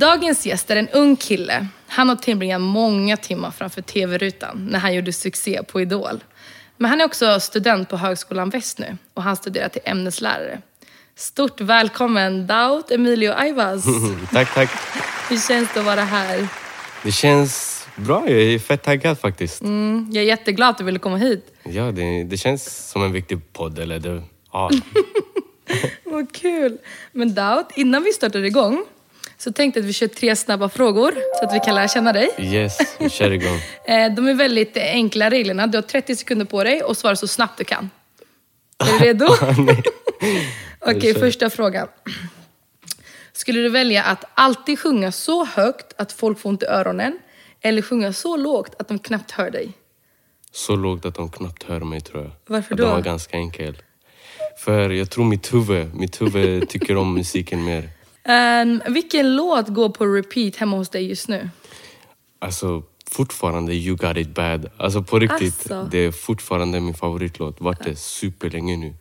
Dagens gäst är en ung kille. Han har tillbringat många timmar framför tv-rutan när han gjorde succé på Idol. Men han är också student på Högskolan Väst nu och han studerar till ämneslärare. Stort välkommen Daut Emilio Aivas. tack, tack. Hur känns det att vara här? Det känns bra. Jag är fett taggad faktiskt. Mm, jag är jätteglad att du ville komma hit. Ja, det, det känns som en viktig podd. Eller det, ja. Vad kul! Men Daut, innan vi startar igång så tänkte att vi kör tre snabba frågor så att vi kan lära känna dig. Yes, vi kör igång. Eh, De är väldigt enkla reglerna. Du har 30 sekunder på dig och svara så snabbt du kan. Är du redo? Okej, kör. första frågan. Skulle du välja att alltid sjunga så högt att folk får ont i öronen eller sjunga så lågt att de knappt hör dig? Så lågt att de knappt hör mig tror jag. Varför då? Den var ganska enkel. För jag tror mitt huvud, mitt huvud tycker om musiken mer. Ehm, vilken låt går på repeat hemma hos dig just nu? Alltså fortfarande You got it bad. Alltså på riktigt. Asså. Det är fortfarande min favoritlåt. Vart det superlänge nu.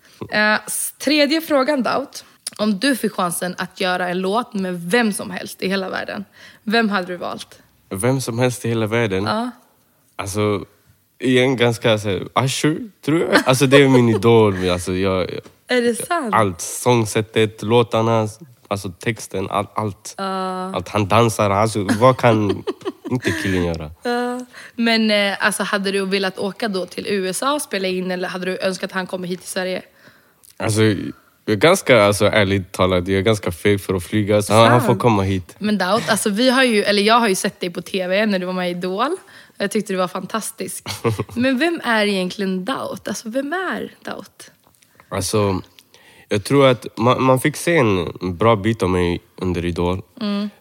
S- tredje frågan Daut. Om du fick chansen att göra en låt med vem som helst i hela världen, vem hade du valt? Vem som helst i hela världen. Ja. Alltså, igen ganska så här, Usher, tror jag. Alltså det är min idol. Alltså, jag, Är det sant? allt. Sångsättet, låtarna, alltså texten, all, allt. allt. Han dansar, alltså, vad kan inte killen göra? Ja. Men eh, alltså, hade du velat åka då till USA och spela in eller hade du önskat att han kommer hit till Sverige? Alltså, jag är ganska, alltså, ärligt talat, jag är ganska feg för att flyga. Så han, han får komma hit. Men Daut, alltså, vi har ju, eller jag har ju sett dig på TV när du var med i Idol. Jag tyckte du var fantastisk. Men vem är egentligen Daut? Alltså, vem är Daut? Alltså, jag tror att man, man fick se en bra bit av mig under Idol.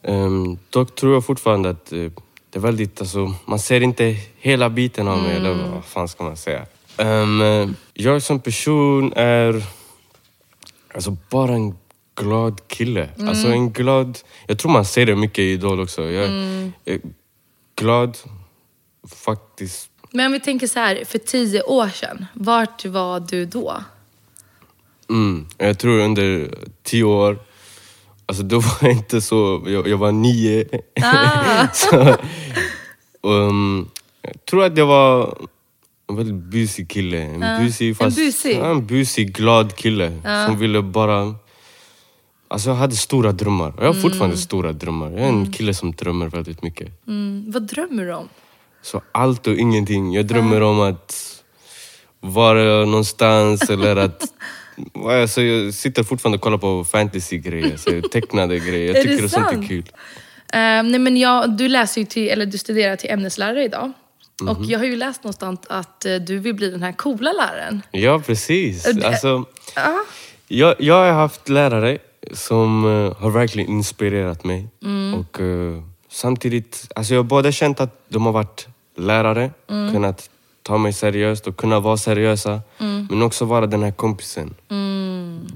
Um, dock tror jag fortfarande att eh, det är väldigt, alltså, man ser inte hela biten av mig, eller vad fan ska man säga? Um, jag som person är alltså, bara en glad kille. Alltså en glad... Jag tror man ser det mycket i Idol också. Jag är glad, faktiskt. Men om vi tänker så här, för tio år sedan, vart var du då? Mm. Jag tror under tio år, alltså då var jag inte så, jag, jag var nio. Ah. så, um, jag tror att jag var en väldigt busig kille. En busig, fast, busig? Ja, en busig, glad kille som ville bara... Alltså jag hade stora drömmar. Jag har fortfarande stora drömmar. Jag är en kille som drömmer väldigt mycket. Mm, vad drömmer du om? Så allt och ingenting. Jag drömmer om att vara någonstans eller att... Alltså jag sitter fortfarande och kollar på fantasy-grejer, så tecknade grejer. Jag tycker det sånt är kul. Eh, nej men jag, du läser ju till, eller du studerar till ämneslärare idag. Mhm. Och jag har ju läst någonstans att eh, du vill bli den här coola läraren. Ja, precis. Alltså, Ja. jag, jag har haft lärare som eh, har verkligen inspirerat mig. Mm. Och samtidigt, alltså jag har både känt att de har varit lärare, Mm. kunnat ta mig seriöst och kunna vara seriösa. Mm. Men också vara den här kompisen.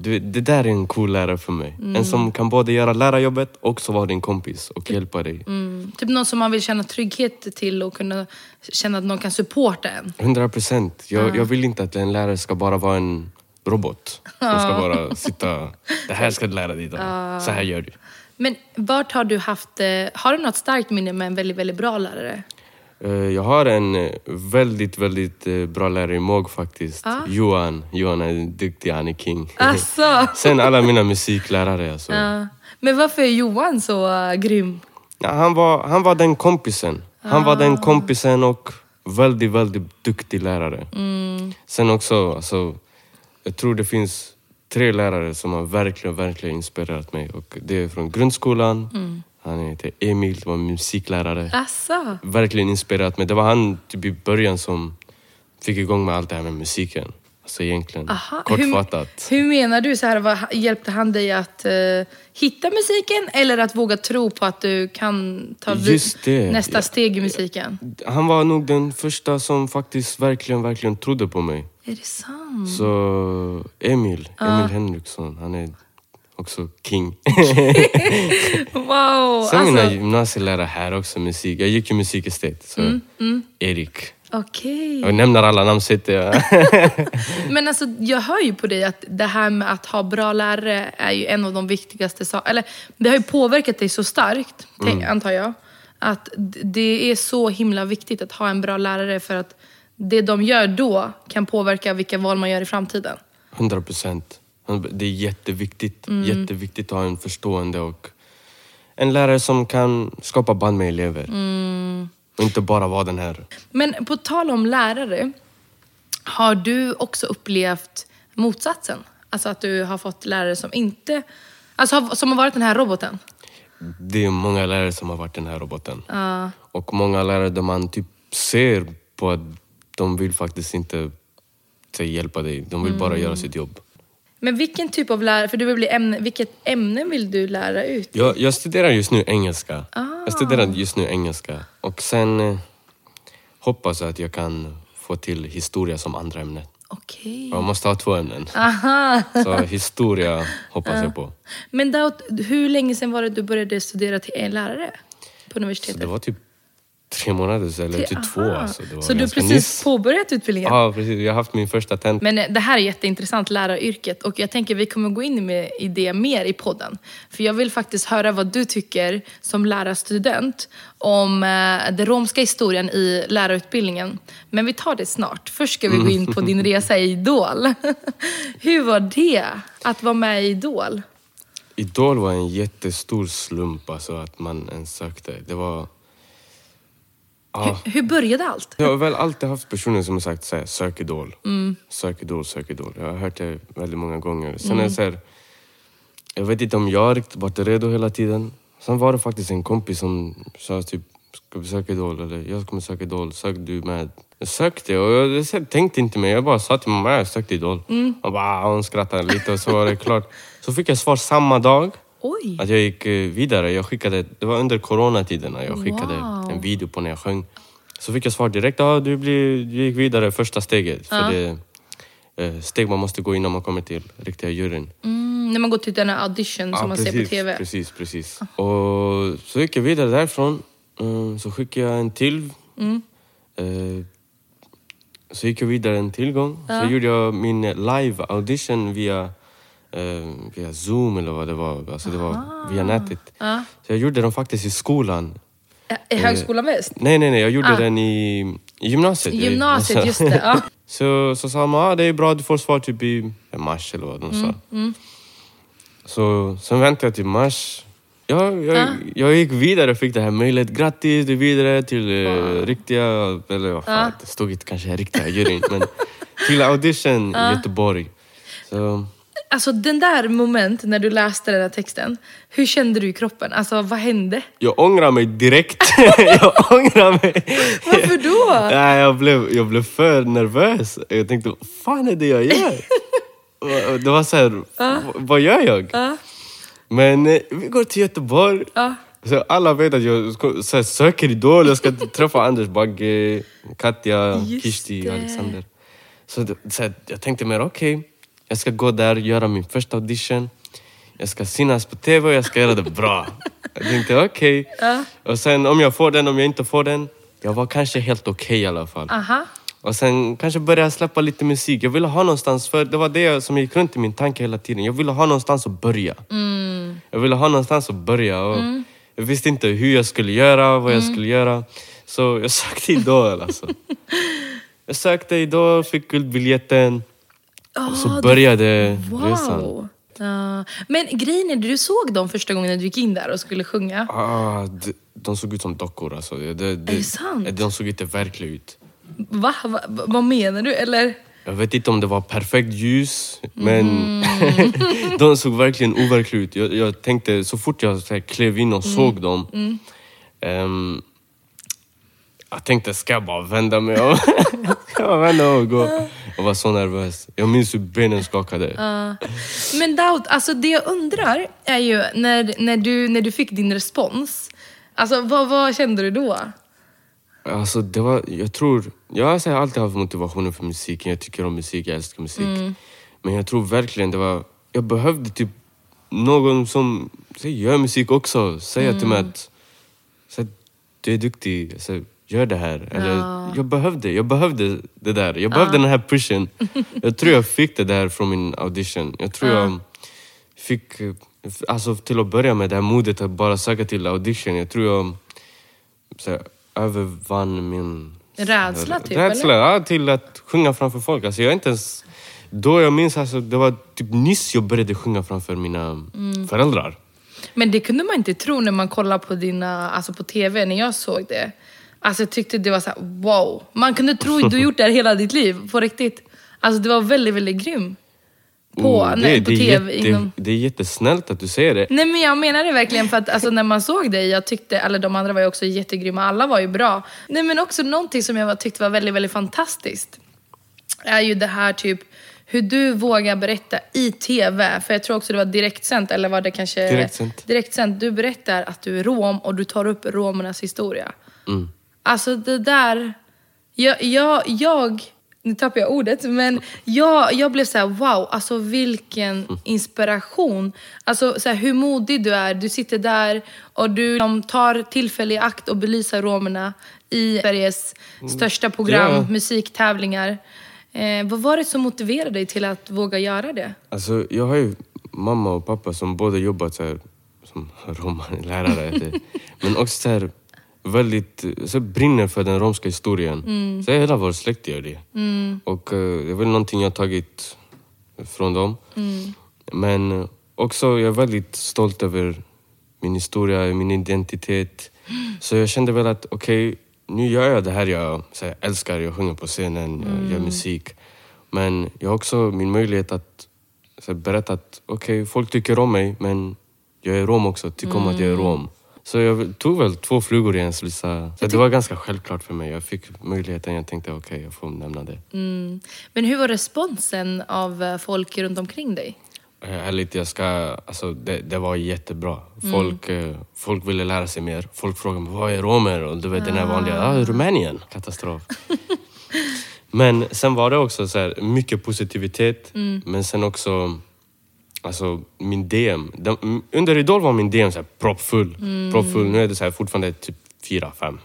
Det, det där är en cool lärare för mig. En som kan både göra lärarjobbet och också vara din kompis och hjälpa dig. Mm, typ någon som man vill känna trygghet till och kunna känna att någon kan supporta en. 100 procent. Jag, jag vill inte att en lärare ska bara vara en robot. Som ska bara sitta... Det här ska du lära dig idag. Så här gör du. Men vart har du haft, eh, har du något starkt minne med en väldigt, väldigt bra lärare? Eh, Jag har en eh, väldigt, väldigt eh, bra lärare i MOG faktiskt. Johan. Johan är duktig, han är king. Alltså. Sen alla mina musiklärare. Alltså. Ja. Men varför är Johan så eh, grym? Ja, han, var, han var den kompisen. Han var den kompisen och väldigt, väldigt duktig lärare. Sen också, alltså, jag tror det finns tre lärare som har verkligen, verkligen inspirerat mig. Och det är från grundskolan. Han heter Emil, det var en musiklärare. Alltså. Verkligen inspirerat mig. Det var han typ i början som fick igång med allt det här med musiken. Alltså egentligen, Aha, kortfattat. Hur, hur menar du? Så här, vad, hjälpte han dig att eh, hitta musiken eller att våga tro på att du kan ta nästa ja. steg i musiken? Han var nog den första som faktiskt verkligen, verkligen trodde på mig. Är det sant? Så Emil, Emil Henriksson, han är också king. Wow! Sen mina Alltså, gymnasielärare här också, musik. Jag gick ju musikestet. Så Mm, Erik. Okej. Jag nämner alla namn sitter jag. Men alltså, jag hör ju på dig att det här med att ha bra lärare är ju en av de viktigaste sakerna. Eller det har ju påverkat dig så starkt, tänk, antar jag. Att det är så himla viktigt att ha en bra lärare för att det de gör då kan påverka vilka val man gör i framtiden. 100 procent. Det är jätteviktigt. Mm. Jätteviktigt att ha en förstående och en lärare som kan skapa band med elever. Mm. Och inte bara vara den här... Men på tal om lärare, har du också upplevt motsatsen? Alltså att du har fått lärare som inte... Alltså som har varit den här roboten? Det är många lärare som har varit den här roboten. Och många lärare där man typ ser på att de vill faktiskt inte hjälpa dig. De vill bara göra sitt jobb. Men vilken typ av lärare, för du vill bli ämne, vilket ämne vill du lära ut? Jag, jag studerar just nu engelska. Ah. Jag studerar just nu engelska. Och sen eh, hoppas jag att jag kan få till historia som andra ämne. Okej. Jag måste ha två ämnen. Aha. Så historia hoppas jag på. Men Daut, hur länge sedan var det du började studera till en lärare på Så universitetet? det var typ tre månader sedan, eller typ två. Alltså. Så du har precis nyss. påbörjat utbildningen? Ja, precis. Jag har haft min första tent. Men eh, det här är jätteintressant, läraryrket. Och jag tänker vi kommer gå in med, i det mer i podden. För jag vill faktiskt höra vad du tycker som lärarstudent om eh, den romska historien i lärarutbildningen. Men vi tar det snart. Först ska vi gå in på din resa i Idol. Hur var det att vara med i Idol? Idol var en jättestor slump, alltså att man ens sökte. Det var... Ja, Hur, hur började allt? jag har väl alltid haft personer som har sagt så här, sök Idol. Mm. Sök Idol, sök Idol. Jag har hört det väldigt många gånger. Sen är Mm. det så här, jag vet inte om jag riktigt varit redo hela tiden. Sen var det faktiskt en kompis som sa typ, ska vi söka Idol? Eller jag kommer söka Idol, sök du med? Jag sökte och jag, tänkte inte mer. Jag bara sa till mamma, jag sökte Idol. Mm. Och bara, hon skrattade lite och så var det klart. Så fick jag svar samma dag. Oj! Att jag gick eh, vidare. Jag skickade, det var under coronatiderna jag skickade Wow. en video på när jag sjöng. Så fick jag svar direkt. Ja, du, blir, du gick vidare första steget. För det eh, steg man måste gå innan man kommer till riktiga juryn. Mm, när man går till den här audition som man ser på TV. Precis, precis. Och så gick jag vidare därifrån. Mm, så skickade jag en till. Mm. Eh, så gick jag vidare en till gång. Så gjorde jag min live audition via, eh, via Zoom eller vad det var. Alltså det var via nätet. Så jag gjorde den faktiskt i skolan. I Högskolan Väst? Nej, nej, nej. Jag gjorde Ah. den i, i gymnasiet. Jag- Gymnasiet, alltså- just det. Ja. så, så sa de, ah, det är bra, du får svar typ i mars eller vad de sa. Så sen väntade jag till mars. Ja, jag, jag gick vidare och fick det här mejlet. Grattis, du är vidare till eh, riktiga, eller vad fan, det stod inte kanske riktiga juryn, men till audition i Göteborg. Så, Alltså den där moment när du läste den där texten, hur kände du i kroppen? Alltså vad hände? jag ångrar mig direkt. jag ångrar mig. Varför då? Nej, jag, blev, jag blev för nervös. Jag tänkte, vad fan är det jag gör? Det var så här, "V- vad gör jag? Men eh, vi går till Göteborg. Ja. Så alla vet att jag så söker Idol, jag ska träffa Anders Bagge, Katja, Just Kishti, det. Alexander. Så, så jag tänkte mer, okej, jag ska gå där, göra min första audition. Jag ska synas på TV och jag ska göra det bra. Jag tänkte okej. Och sen om jag får den, om jag inte får den. Jag var kanske helt okej i alla fall. Aha. Och sen kanske börja släppa lite musik. Jag ville ha någonstans, för det var det som gick runt i min tanke hela tiden. Jag ville ha någonstans att börja. Jag ville ha någonstans att börja. Och Jag visste inte hur jag skulle göra, vad jag skulle göra. Så jag sökte Idol alltså. Jag sökte Idol, fick guldbiljetten. Och så började resan. Wow. Ja. Men grejen är, du såg dem första gången när du gick in där och skulle sjunga. Ah, de, de såg ut som dockor alltså. Det, det, Är det sant? De såg inte verkliga ut. Va? Va? va- Vad menar du? Eller? Jag vet inte om det var perfekt ljus, men Mm. de såg verkligen overkliga ut. Jag, jag tänkte, så fort jag så här, klev in och Mm. såg dem, ehm, jag tänkte, ska jag bara vända mig om? ska jag vända mig och gå? Jag var så nervös. Jag minns hur benen skakade. Men Daud, alltså det jag undrar är ju när, när, du, när du fick din respons. Alltså vad, vad kände du då? Alltså det var, jag tror, jag har alltid haft motivationen för musiken. Jag tycker om musik, jag älskar musik. Men jag tror verkligen det var, jag behövde typ någon som så gör musik också. Säga till mig att så du är duktig, så gör det här. Eller, jag, behövde, jag behövde det där. Jag behövde den här pushen. Jag tror jag fick det där från min audition. Jag tror jag fick, alltså till att börja med, det här modet att bara söka till audition. Jag tror jag så här, övervann min... Rädsla, typ, Rädsla, ja, till att sjunga framför folk. Alltså, jag är inte ens... Då jag minns, alltså, det var typ nyss jag började sjunga framför mina Mm. föräldrar. Men det kunde man inte tro när man kollade på dina, alltså på tv, när jag såg det. Alltså jag tyckte det var så här: wow. Man kunde tro att du gjort det här hela ditt liv, på riktigt. Alltså det var väldigt, väldigt grym. På, nej, det, på det, tv. jätte, inom... det är jättesnällt att du säger det. Nej men jag menar det verkligen för att alltså, när man såg dig, jag tyckte, eller de andra var ju också jättegrymma, alla var ju bra. Nej men också någonting som jag tyckte var väldigt, väldigt fantastiskt. Är ju det här typ, hur du vågar berätta i tv, för jag tror också det var direktsänt, eller var det kanske... Direktsänt. Direktsänt. Du berättar att du är rom och du tar upp romernas historia. Mm. Alltså det där... Jag, jag, jag nu tappar jag ordet, men jag, jag blev så här: wow, alltså vilken inspiration. Alltså så här, hur modig du är. Du sitter där och du liksom, tar tillfälle i akt och belyser romerna i Sveriges största program, Ja. musiktävlingar. Eh, vad var det som motiverade dig till att våga göra det? Alltså, jag har ju mamma och pappa som båda jobbat så här, som romanlärare. men också så här, väldigt så brinner för den romska historien. Så hela vår släkt gör det. Och eh, det är väl någonting jag har tagit från dem. Men eh, också, jag är väldigt stolt över min historia, min identitet. Så jag kände väl att okej, nu gör jag det här jag så här, älskar. Jag sjunger på scenen, jag gör musik. Men jag har också min möjlighet att så berätta att okej, folk tycker om mig men jag är rom också, tycker om att jag är rom. Så jag tog väl två flugor i en slussa. Så det var ganska självklart för mig. Jag fick möjligheten, jag tänkte okej, jag får nämna det. Mm. Men hur var responsen av eh, folk runt omkring dig? Eh, Ärligt, jag ska... Alltså, det, det var jättebra. Folk, eh, folk ville lära sig mer. Folk frågade mig, vad är romer? Och du vet den här vanliga, ah, Rumänien. Katastrof. men sen var det också så här, mycket positivitet. Men sen också, alltså min DM. Den, under Idol var min DM så här, proppfull. proppfull. Nu är det så här, fortfarande typ fyra, fem.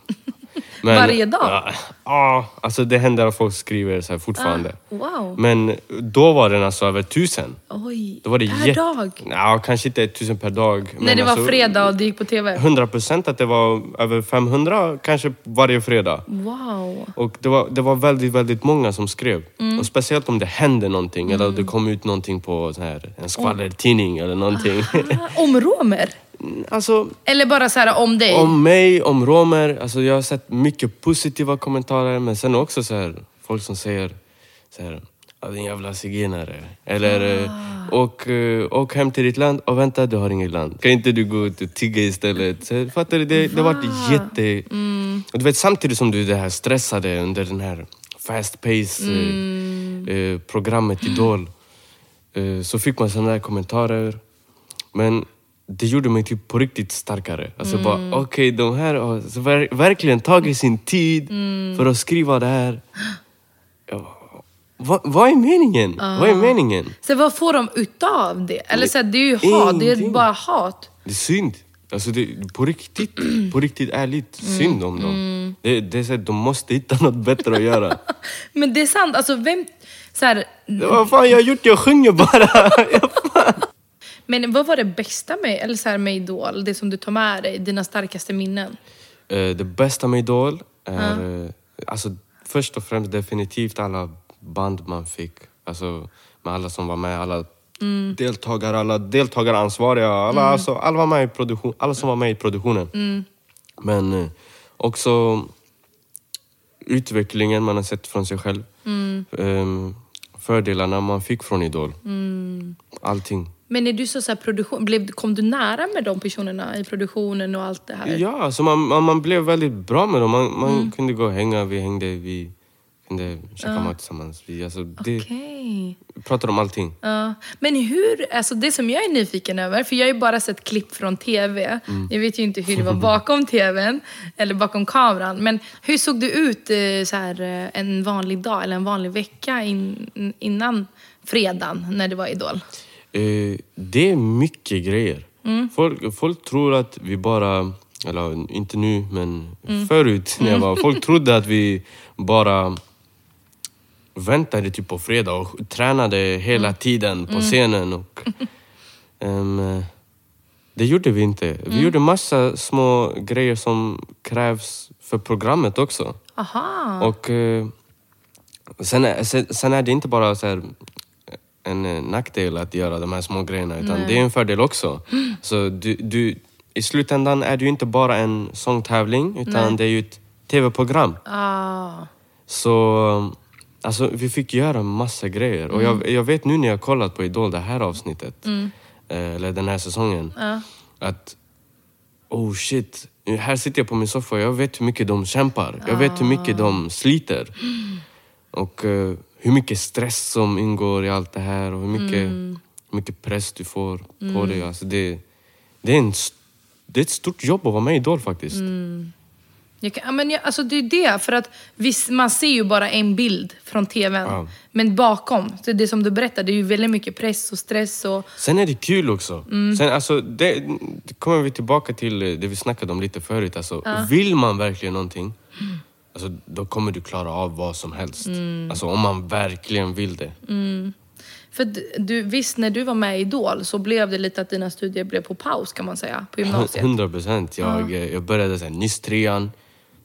Men, Varje dag? Ja, ja, alltså det händer att folk skriver så här fortfarande. Wow. Men då var den alltså över tusen. Oj, Då var det per jätte- dag? Ja, kanske inte 1000 per dag. När det var alltså, fredag och du gick på tv? 100 procent att det var över 500 kanske varje fredag. Wow. Och det var, det var väldigt, väldigt många som skrev. Mm. Och speciellt om det hände någonting eller det kom ut någonting på så här, en skvallertidning eller någonting. Ah, Om romer? alltså, Eller bara så här om dig? om mig, om romer. Alltså jag har sett mycket positiva kommentarer men sen också så här, folk som säger så här, "Ja, din jävla zigenare. Eller Ah. åk, eh, åk hem till ditt land och vänta, du har inget land. Kan inte du gå ut och tigga istället? Så, fattar du? Det, det har varit jätte... Mm. Och du vet, samtidigt som du är det här stressade under den här fast pace eh, Mm. eh, programmet Idol. Eh, så fick man sådana här kommentarer. Men det gjorde mig typ på riktigt starkare. Alltså bara, okej, de här har så ver- verkligen tagit sin tid för att skriva det här. Vad, vad är meningen? Vad är meningen? Så vad får de utav det? Eller så här, det är ju hat, det är Ingenting. bara hat. Det är synd. Alltså det, på riktigt, på riktigt ärligt, synd om dem. Det, det är så att de måste hitta något bättre att göra. Men det är sant, alltså vem... Så här, vad fan jag har gjort? Jag sjunger bara. men vad var det bästa med, eller så här, med Idol? Det som du tar med dig, dina starkaste minnen? Eh, det bästa med Idol är eh, alltså, först och främst definitivt alla band man fick. Alltså med alla som var med, alla deltagare, alla deltagaransvariga. Alla, alltså, alla, var med i produktion, alla som var med i produktionen. Men eh, också utvecklingen man har sett från sig själv. Ehm, fördelarna man fick från Idol. Allting. Men är du så, så produktion, blev, kom du nära med de personerna i produktionen och allt det här? Ja, alltså man, man, man blev väldigt bra med dem. Man, man kunde gå och hänga, vi hängde, vi kunde käka mat tillsammans. Vi, alltså, det, vi pratade om allting. Ja. Men hur, alltså det som jag är nyfiken över, för jag har ju bara sett klipp från TV. Jag vet ju inte hur det var bakom TVn eller bakom kameran. Men hur såg det ut eh, så här, eh, en vanlig dag eller en vanlig vecka in, innan fredagen när det var Idol? Eh, det är mycket grejer. Folk, folk tror att vi bara, eller inte nu men förut när jag var, folk trodde att vi bara väntade typ på fredag och tränade hela tiden på scenen. Och, ehm, det gjorde vi inte. Vi gjorde massa små grejer som krävs för programmet också. Aha. Och eh, sen, sen, sen är det inte bara så här, en eh, nackdel att göra de här små grejerna utan det är en fördel också. Så du, du, I slutändan är det ju inte bara en sångtävling utan det är ju ett tv-program. Ah. Så alltså, vi fick göra massa grejer. Och jag, jag vet nu när jag kollat på Idol det här avsnittet, eh, eller den här säsongen, Ja. att oh shit, här sitter jag på min soffa och jag vet hur mycket de kämpar. Jag vet hur mycket de sliter. Och eh, hur mycket stress som ingår i allt det här och hur mycket, hur mycket press du får på dig. Alltså det, det, är en, det är ett stort jobb att vara med i Idol faktiskt. Jag kan, ja, men jag, alltså det är det, för att visst, man ser ju bara en bild från TVn. Ja. Men bakom, så det som du berättade, det är ju väldigt mycket press och stress och... Sen är det kul också. Sen, alltså, det, det kommer vi tillbaka till eh, det vi snackade om lite förut. Alltså, Vill man verkligen någonting, alltså, då kommer du klara av vad som helst. Alltså, om man verkligen vill det. För d- du, visst, när du var med i Idol så blev det lite att dina studier blev på paus kan man säga, på gymnasiet. 100 procent. Jag, eh, jag började så här, nyss trean,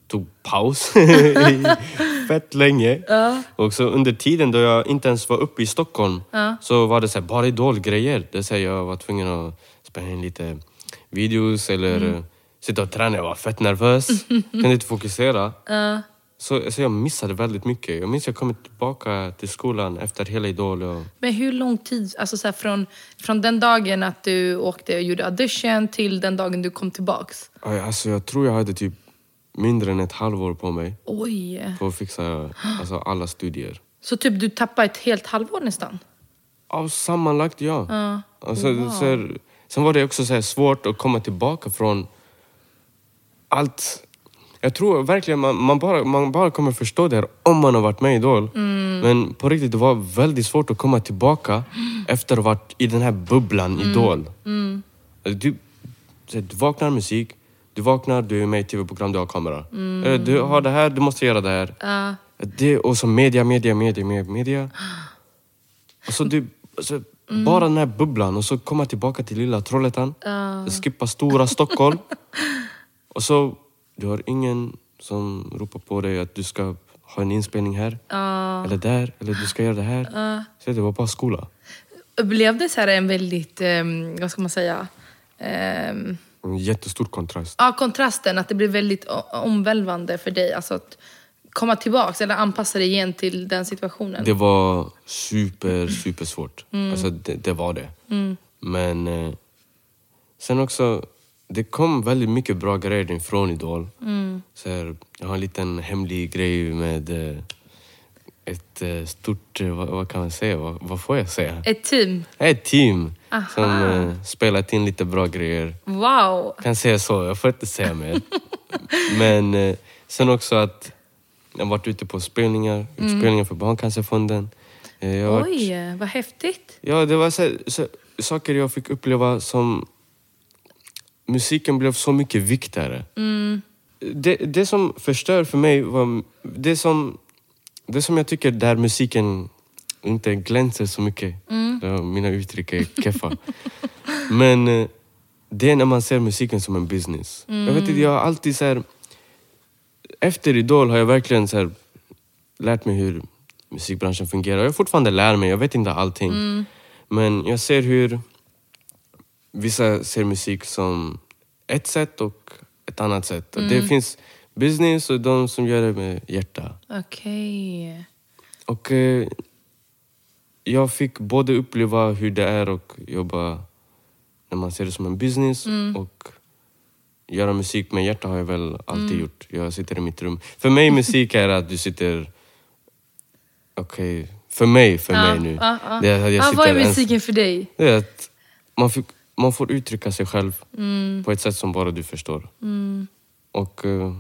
tog paus i fett länge. Och så under tiden då jag inte ens var uppe i Stockholm så var det så här, bara idolgrejer. Det säger jag var tvungen att spela in lite videos eller eh, sitta och träna. Jag var fett nervös, kunde inte fokusera. Så, så jag missade väldigt mycket. Jag minns jag kom tillbaka till skolan efter hela Idol. Och, Men hur lång tid, alltså så här, från, från den dagen att du åkte och gjorde audition till den dagen du kom tillbaks? Aj, alltså, jag tror jag hade typ mindre än ett halvår på mig Oj! för att fixa alltså, alla studier. Så typ du tappade ett helt halvår nästan? Ja, sammanlagt ja. Alltså, så här, sen var det också så svårt att komma tillbaka från allt. Jag tror verkligen man, man, bara, man bara kommer förstå det här om man har varit med i Idol. Men på riktigt, det var väldigt svårt att komma tillbaka efter att ha varit i den här bubblan Idol. Alltså, Du, så du vaknar musik, du vaknar, du är med i tv-program, du har kamera. Eller, Du har det här, du måste göra det här. Ja. Det, och så media, media, media, media. Och så du, alltså, Bara den här bubblan och så komma tillbaka till lilla Trollhättan. Skippa stora Stockholm. och så, du har ingen som ropar på dig att du ska ha en inspelning här. Eller där, eller du ska göra det här. Så det var bara skola. Upplevdes här en väldigt, ehm, vad ska man säga, ehm, En jättestor kontrast. ja, kontrasten, att det blev väldigt omvälvande för dig. Alltså att komma tillbaks eller anpassa dig igen till den situationen. Det var super, super svårt. Alltså det, det var det. Men eh, sen också, det kom väldigt mycket bra grejer från Idol. Så här, jag har en liten hemlig grej med eh, ett eh, stort, eh, vad, vad kan man säga? Vad, vad får jag säga? Ett team. Ett team Aha. som eh, spelat in lite bra grejer. Wow! kan säga så, jag får inte säga mer. Men eh, sen också att jag har varit ute på spelningar, spelningar för Barncancerfonden. Jag har varit, Oj, vad häftigt. ja, det var så, så, saker jag fick uppleva som... Musiken blev så mycket viktigare. Det, det som förstör för mig var... Det som, det som jag tycker där musiken inte glänser så mycket. Ja, mina uttryck är keffa. Men eh, det är när man ser musiken som en business. Jag vet inte, jag har alltid så här, Efter Idol har jag verkligen så här, lärt mig hur musikbranschen fungerar. Jag fortfarande lär mig, jag vet inte allting. Men jag ser hur vissa ser musik som ett sätt och ett annat sätt. Och Det finns business och de som gör det med hjärta. Okej. Och eh, jag fick både uppleva hur det är och jobba när man ser det som en business och göra musik med hjärta har jag väl alltid gjort. Jag sitter i mitt rum. För mig musik är att du sitter okej, för mig, för mig nu. Ja, ja. Det är att jag Ja, vad är sitter ens- musiken för dig? Det är att man, fick, man får uttrycka sig själv Mm. på ett sätt som bara du förstår. Och eh,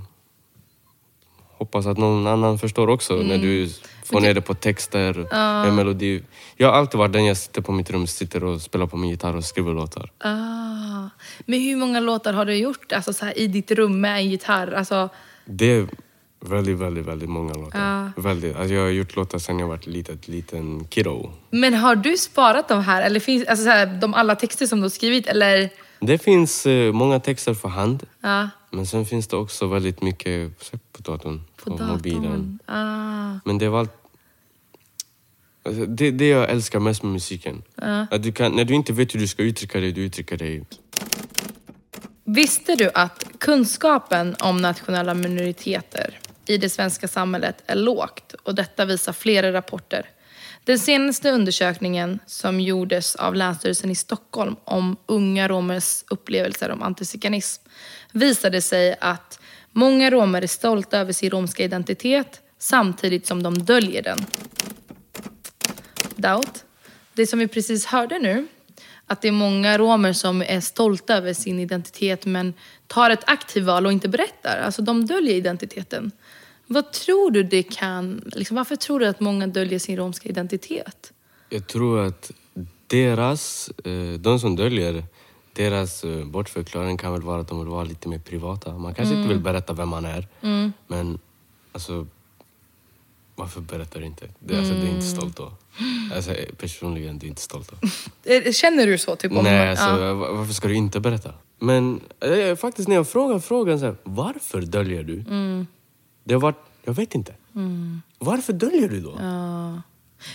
hoppas att någon annan förstår också när du får ner det på texter, en melodi. Jag har alltid varit den jag sitter på mitt rum, sitter och spelar på min gitarr och skriver låtar. Ah. Men hur många låtar har du gjort alltså, så här, i ditt rum med en gitarr? Alltså, Det väldigt, väldigt, väldigt många låtar. Väldigt. Alltså jag har gjort låtar sedan jag var ett litet, liten kiddo. men har du sparat de här? Eller finns alltså, så här, de alla texter som du har skrivit? Eller? Det finns eh, många texter för hand. Ja, Men sen finns det också väldigt mycket på datorn, på datorn. mobilen. Ah. Men det var allt... Alltså, det det jag älskar mest med musiken. Att du kan, när du inte vet hur du ska uttrycka dig, du uttrycker dig. Visste du att kunskapen om nationella minoriteter i det svenska samhället är lågt och detta visar flera rapporter. Den senaste undersökningen som gjordes av Länsstyrelsen i Stockholm om unga romers upplevelser om antiziganism visade sig att många romer är stolta över sin romska identitet samtidigt som de döljer den. Doubt. Det som vi precis hörde nu, att det är många romer som är stolta över sin identitet men tar ett aktivt val och inte berättar. Alltså de döljer identiteten. Vad tror du det kan... Liksom, varför tror du att många döljer sin romska identitet? Jag tror att deras, eh, de som döljer, deras eh, bortförklaring kan väl vara att de vill vara lite mer privata. Man kanske inte vill berätta vem man är. Men alltså, varför berättar du inte? Det, alltså, det är inte stolt då. Alltså, personligen, det är inte stolt då. Eh, Känner du så? Typ, Nej, alltså, ja. va- varför ska du inte berätta? Men eh, faktiskt när jag frågar frågan så här, varför döljer du? Mm. Det har varit, jag vet inte. Varför döljer du då?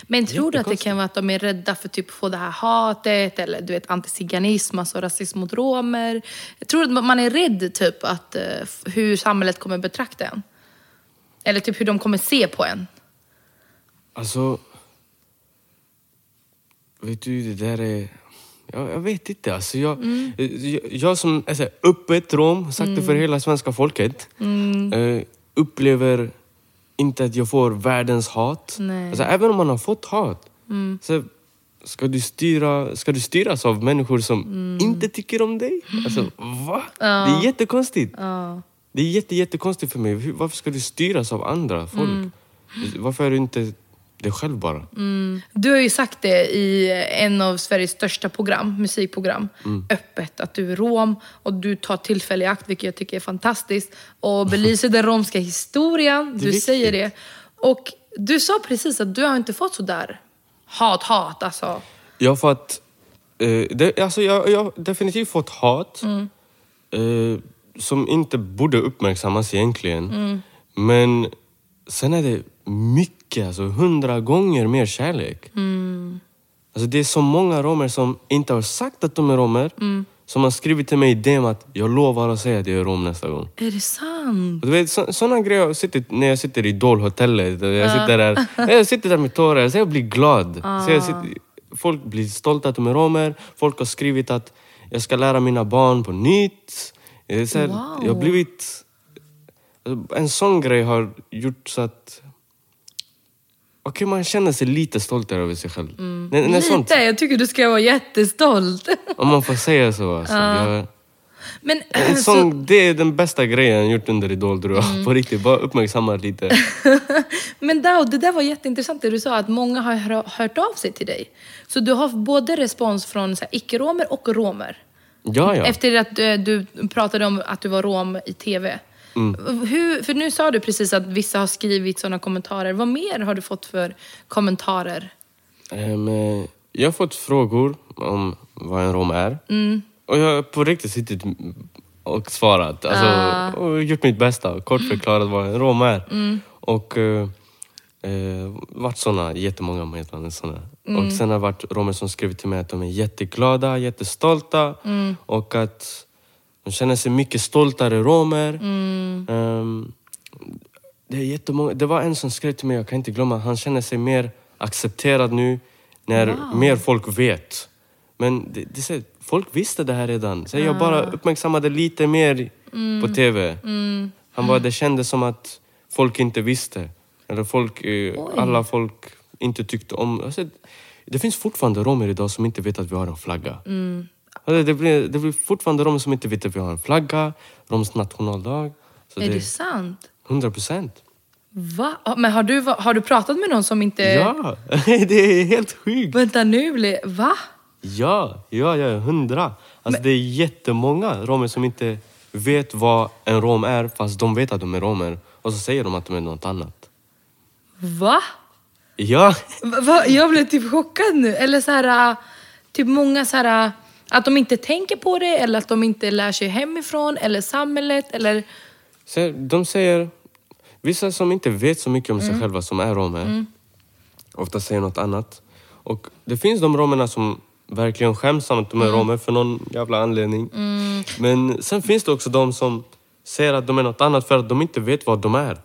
Men tror du att det kan vara att de är rädda för typ, få det här hatet eller du vet, antiziganism, alltså rasism mot romer? Jag tror att man är rädd typ att eh, hur samhället kommer betrakta en. Eller typ hur de kommer se på en. Alltså... Vet du, det där är... Jag, jag vet inte. Alltså, jag, Mm. jag, jag som är så här, öppet rom, sagt det för hela svenska folket, Mm. eh, upplever inte att jag får världens hat. Nej. Mm. Alltså, även om man har fått hat, så ska du, styra, ska du styras av människor som Mm. inte tycker om dig? Alltså, va? Det är jättekonstigt. Ja. Det är jätte, jättekonstigt för mig. Varför ska du styras av andra folk? Mm. Varför är du inte dig själv bara? Du har ju sagt det i en av Sveriges största program, musikprogram, Mm. öppet, att du är rom och du tar tillfälle i akt, vilket jag tycker är fantastiskt, och belyser den romska historien. Du säger det. Och du sa precis att du har inte fått sådär hat, hat, alltså. Jag har fått... Eh, det, alltså jag, jag har definitivt fått hat eh, som inte borde uppmärksammas egentligen. Men sen är det mycket, alltså hundra gånger mer kärlek. Alltså det är så många romer som inte har sagt att de är romer, som har skrivit till mig i DM att jag lovar att säga att jag är rom nästa gång. Är det sant? Och Du vet, så, såna grejer, sitter, när jag sitter i Idolhotellet, jag sitter där, jag sitter där med tårar, så jag blir glad. Så jag sitter, folk blir stolta att de är romer, folk har skrivit att jag ska lära mina barn på nytt. Så här, Wow. Jag har blivit... En sån grej har gjort så att... Okej, man känner sig lite stoltare över sig själv. När, när Lite, sånt, jag tycker du ska vara jättestolt. om man får säga så. Alltså, jag, Men en så, sån, det är den bästa grejen jag gjort under Idol tror jag. På riktigt, bara uppmärksamma lite. Men Daud, det där var jätteintressant det du sa, att många har hör- hört av sig till dig. Så du har både respons från så icke-romer och romer. Ja, ja. Efter att eh, du pratade om att du var rom i TV. Hur, för nu sa du precis att vissa har skrivit sådana kommentarer. Vad mer har du fått för kommentarer? Eh, jag har fått frågor om vad en rom är. Och jag har på riktigt suttit och svarat. Alltså, och gjort mitt bästa. Kort förklarat vad en rom är. Och eh, eh, varit såna, jättemånga meddelanden såna. Och sen har det varit romer som skrivit till mig att de är jätteglada, jättestolta. Och att de känner sig mycket stoltare romer. Ehm, det, är jättemånga. det var en som skrev till mig, jag kan inte glömma, han känner sig mer accepterad nu när mer folk vet. Men det, det, så folk visste det här redan. Så jag bara uppmärksammade lite mer på TV. Han bara, det kändes som att folk inte visste. Eller folk, eh, alla folk inte tyckte om... Alltså, det finns fortfarande romer idag som inte vet att vi har en flagga. Mm. Alltså, det, blir, det blir fortfarande romer som inte vet att vi har en flagga, roms nationaldag. Så Är det sant? 100 procent. Va? Men har du, har du pratat med någon som inte... Ja, det är helt sjukt. Vänta nu, va? Ja, ja, ja, hundra. Alltså, Det är jättemånga romer som inte vet vad en rom är fast de vet att de är romer. Och så säger de att de är något annat. Va? Ja, Va- va? Jag blev typ chockad nu. Eller så här, äh, typ många så här, äh, att de inte tänker på det eller att de inte lär sig hemifrån eller samhället eller... så de säger... Vissa som inte vet så mycket om sig själva som är romer. Ofta säger något annat. Och det finns de romerna som verkligen skäms om att de är romer för någon jävla anledning. Men sen finns det också de som säger att de är något annat för att de inte vet vad de är.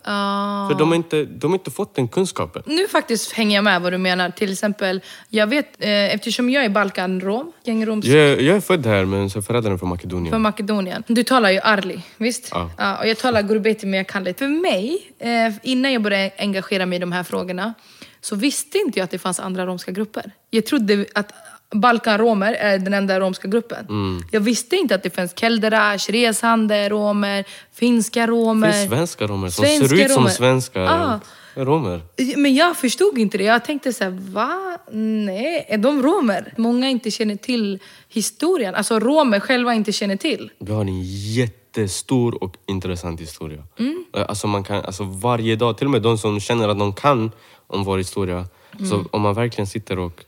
För de har inte, de har inte fått den kunskapen. Nu faktiskt hänger jag med vad du menar. Till exempel, jag vet, eh, eftersom jag är balkanrom, gängrom Jag, jag är född här men så är föräldrarna från Makedonien. från Makedonien. Du talar ju arli, visst? Ja. och jag talar gurbeti men jag kan lite. För mig, eh, innan jag började engagera mig i de här frågorna, så visste inte jag att det fanns andra romska grupper. Jag trodde att Balkanromer är den enda romska gruppen. Mm. Jag visste inte att det fanns kelderach, resande romer, finska romer. Det finns svenska romer som Svenska ser ut som romer. svenska Ah. romer. Men jag förstod inte det. Jag tänkte så här, va? Nej, är de romer? Många inte känner till historien. Alltså romer själva inte känner till. Vi har en jättestor och intressant historia. Mm. Alltså man kan, alltså varje dag, till och med de som känner att de kan om vår historia. Mm. Så om man verkligen sitter och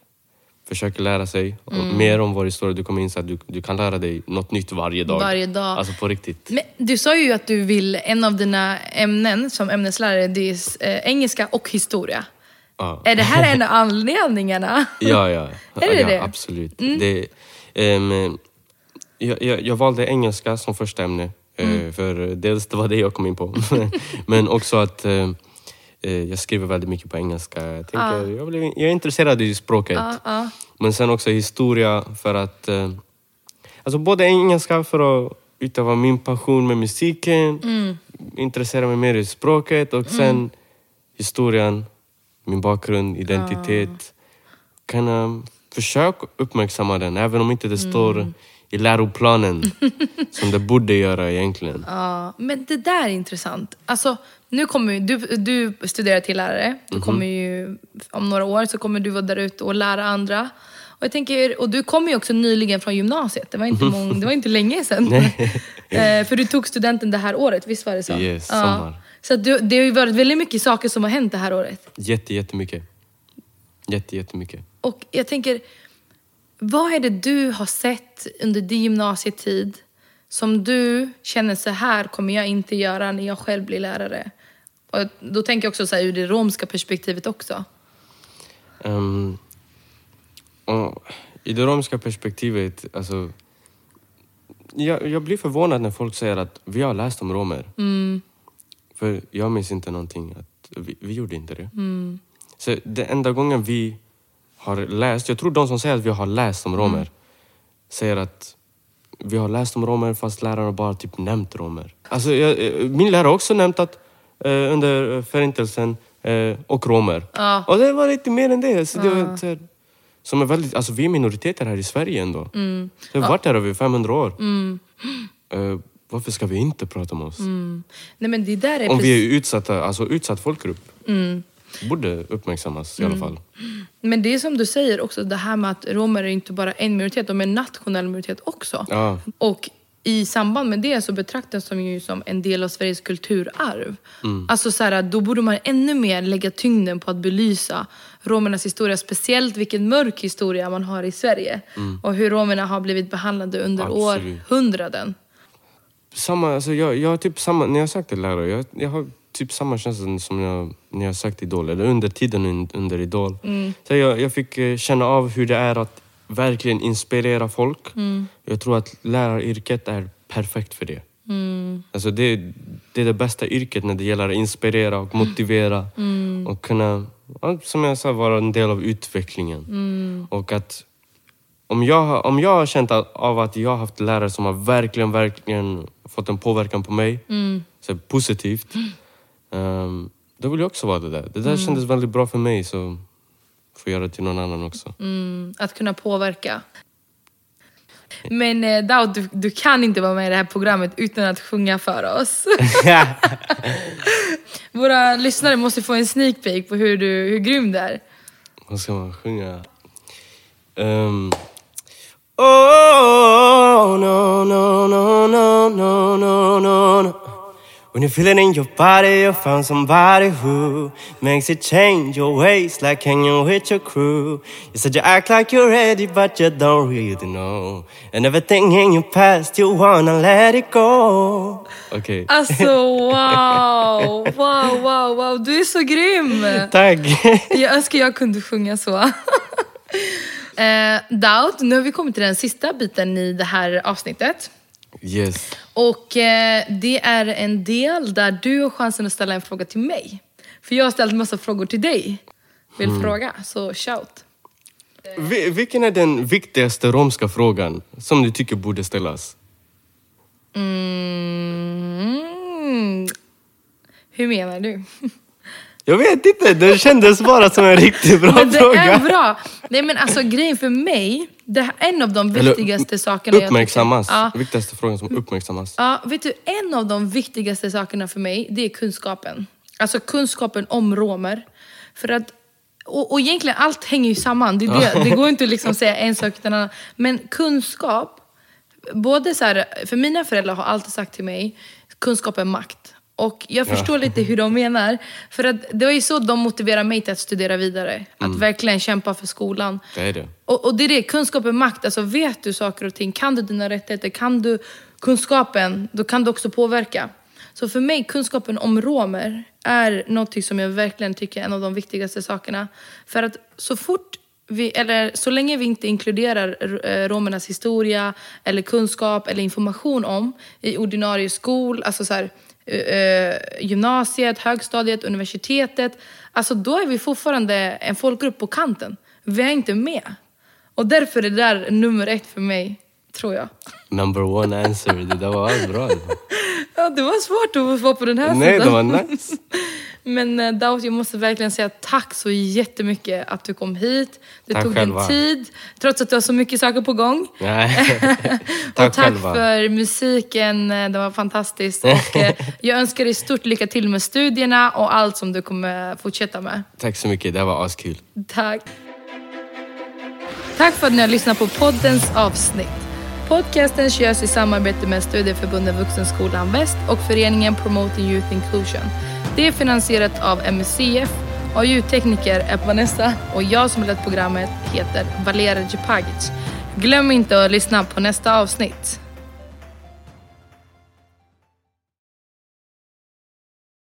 försöker lära sig Mm. mer om vår historia, du kommer inse att du, du kan lära dig något nytt varje dag. Varje dag. Alltså på riktigt. Men du sa ju att du vill, en av dina ämnen som ämneslärare, det är eh, engelska och historia. Ja. Är det här en av anledningarna? Ja, ja. Är det ja, det? Absolut. Det, ehm, jag, jag, jag valde engelska som första ämne. eh, För dels det var det jag kom in på. Men också att eh, jag skriver väldigt mycket på engelska. Jag, tänker, jag, blev, jag är intresserad i språket. Ja, ja. Men sen också historia för att... Eh, alltså både engelska för att utöva min passion med musiken, Mm. intressera mig mer i språket och sen historien, min bakgrund, identitet. Kunna försöka uppmärksamma den även om inte det Mm. står i läroplanen som det borde göra egentligen. Ja, men det där är intressant. Alltså, nu kommer ju, du, du studerar till lärare. Du kommer ju, om några år så kommer du vara där ute och lära andra. Och, jag tänker, och du kommer ju också nyligen från gymnasiet. Det var inte, mång, det var inte länge sedan. eh, för du tog studenten det här året, visst var det så? Yes, sommar. Så du, det har ju varit väldigt mycket saker som har hänt det här året. Jätte, jättemycket. Jätte, jättemycket. Och jag tänker, vad är det du har sett under din gymnasietid som du känner så här kommer jag inte göra när jag själv blir lärare? Och då tänker jag också så här, ur det romska perspektivet också. Och I det romska perspektivet, alltså... Jag, jag blir förvånad när folk säger att vi har läst om romer. För jag minns inte någonting. Att vi, vi gjorde inte det. Så det enda gången vi har läst, jag tror de som säger att vi har läst om romer, säger att vi har läst om romer fast läraren har bara typ nämnt romer. Alltså, jag, eh, min lärare har också nämnt att eh, under förintelsen eh, och romer. Ja. Och det var lite mer än det. Så det var, så här, som är väldigt, alltså, vi är minoriteter här i Sverige ändå. Mm. Vi har varit här över 500 år. Eh, varför ska vi inte prata om oss? Nej men det där är Om vi är utsatta, alltså utsatt folkgrupp. Borde uppmärksammas i alla fall. Men det är som du säger också, det här med att romer är inte bara en minoritet, de är en nationell minoritet också. Ja. Och i samband med det så betraktas de ju som en del av Sveriges kulturarv. Alltså så här, då borde man ännu mer lägga tyngden på att belysa romernas historia, speciellt vilken mörk historia man har i Sverige. Och hur romerna har blivit behandlade under Absolut. århundraden. Samma, alltså jag, jag typ samma, när jag sökte lärare, jag, jag har typ samma känsla som jag, när jag sökte Idol, eller under tiden un- under Idol. Så jag, jag fick eh, känna av hur det är att verkligen inspirera folk. Jag tror att läraryrket är perfekt för det. Alltså det, det är det bästa yrket när det gäller att inspirera och motivera och kunna, som jag sa, vara en del av utvecklingen. Och att om jag, om jag har känt av att jag har haft lärare som har verkligen, verkligen fått en påverkan på mig, så positivt, Ehm, um, då vill jag också vara det där. Det där mm. kändes väldigt bra för mig så får göra det till någon annan också. Mm, att kunna påverka. Men eh, Daud, du, du, kan inte vara med i det här programmet utan att sjunga för oss. Våra lyssnare måste få en sneak peek på hur, du, hur grym du är. Vad ska man sjunga? Um. Oh, no, no, no, no, no, no, no. When you feel it in your body, you found somebody who makes you change your ways like hanging with your crew. You said you act like you're ready, but you don't really know. And everything in your past, you wanna let it go. Okej. Alltså wow, wow, wow, wow. Du är så grym! Tack! Jag önskar jag kunde sjunga så. eh, Daud, nu har vi kommit till den sista biten i det här avsnittet. yes. Och eh, det är en del där du har chansen att ställa en fråga till mig. För jag har ställt massa frågor till dig. Vill fråga, så shout. Vi- Vilken är den viktigaste romska frågan som du tycker borde ställas? Mm. Hur menar du? Jag vet inte, det kändes bara som en riktigt bra Men det fråga. är bra. Nej men alltså grejen för mig, det här, en av de Eller viktigaste sakerna jag Uppmärksammas. tycker- Ja, Viktigaste frågan som uppmärksammas. Ja, vet du, en av de viktigaste sakerna för mig, det är kunskapen. Alltså kunskapen om romer. För att, och, och egentligen allt hänger ju samman. Det, det, det går inte att liksom säga en sak utan en annan. Men kunskap, både så här, för mina föräldrar har alltid sagt till mig, kunskap är makt. Och jag förstår lite hur de menar. För att det var ju så de motiverar mig till att studera vidare. Att verkligen kämpa för skolan. Det är det. Och, och det är det, kunskap är makt. Alltså vet du saker och ting, kan du dina rättigheter, kan du kunskapen, då kan du också påverka. Så för mig, kunskapen om romer är något som jag verkligen tycker är en av de viktigaste sakerna. För att så fort vi, eller så länge vi inte inkluderar eh, romernas historia eller kunskap eller information om i ordinarie skol, alltså så här, eh, eh, gymnasiet, högstadiet, universitetet, alltså då är vi fortfarande en folkgrupp på kanten. Vi är inte med. Och därför är det där nummer ett för mig, tror jag. Number one answer. Det där var bra. Ja, det var svårt att vara på den här Nej, sidan. det var nice. Men uh, Daut, jag måste verkligen säga tack så jättemycket att du kom hit. Du Tack tog själva. din tid, trots att du har så mycket saker på gång. Nej. och Tack tack själva. för musiken, eh, det var fantastiskt. Och, eh, jag önskar dig stort lycka till med studierna och allt som du kommer fortsätta med. Tack så mycket, det var askul. Tack. Tack för att ni har lyssnat på poddens avsnitt. Podcasten görs i samarbete med Studieförbundet Vuxenskolan Väst och föreningen Promoting Youth Inclusion. Det är finansierat av MUCF och ljudtekniker är Vanessa och jag som lett programmet heter Valera Djupagic. Glöm inte att lyssna på nästa avsnitt.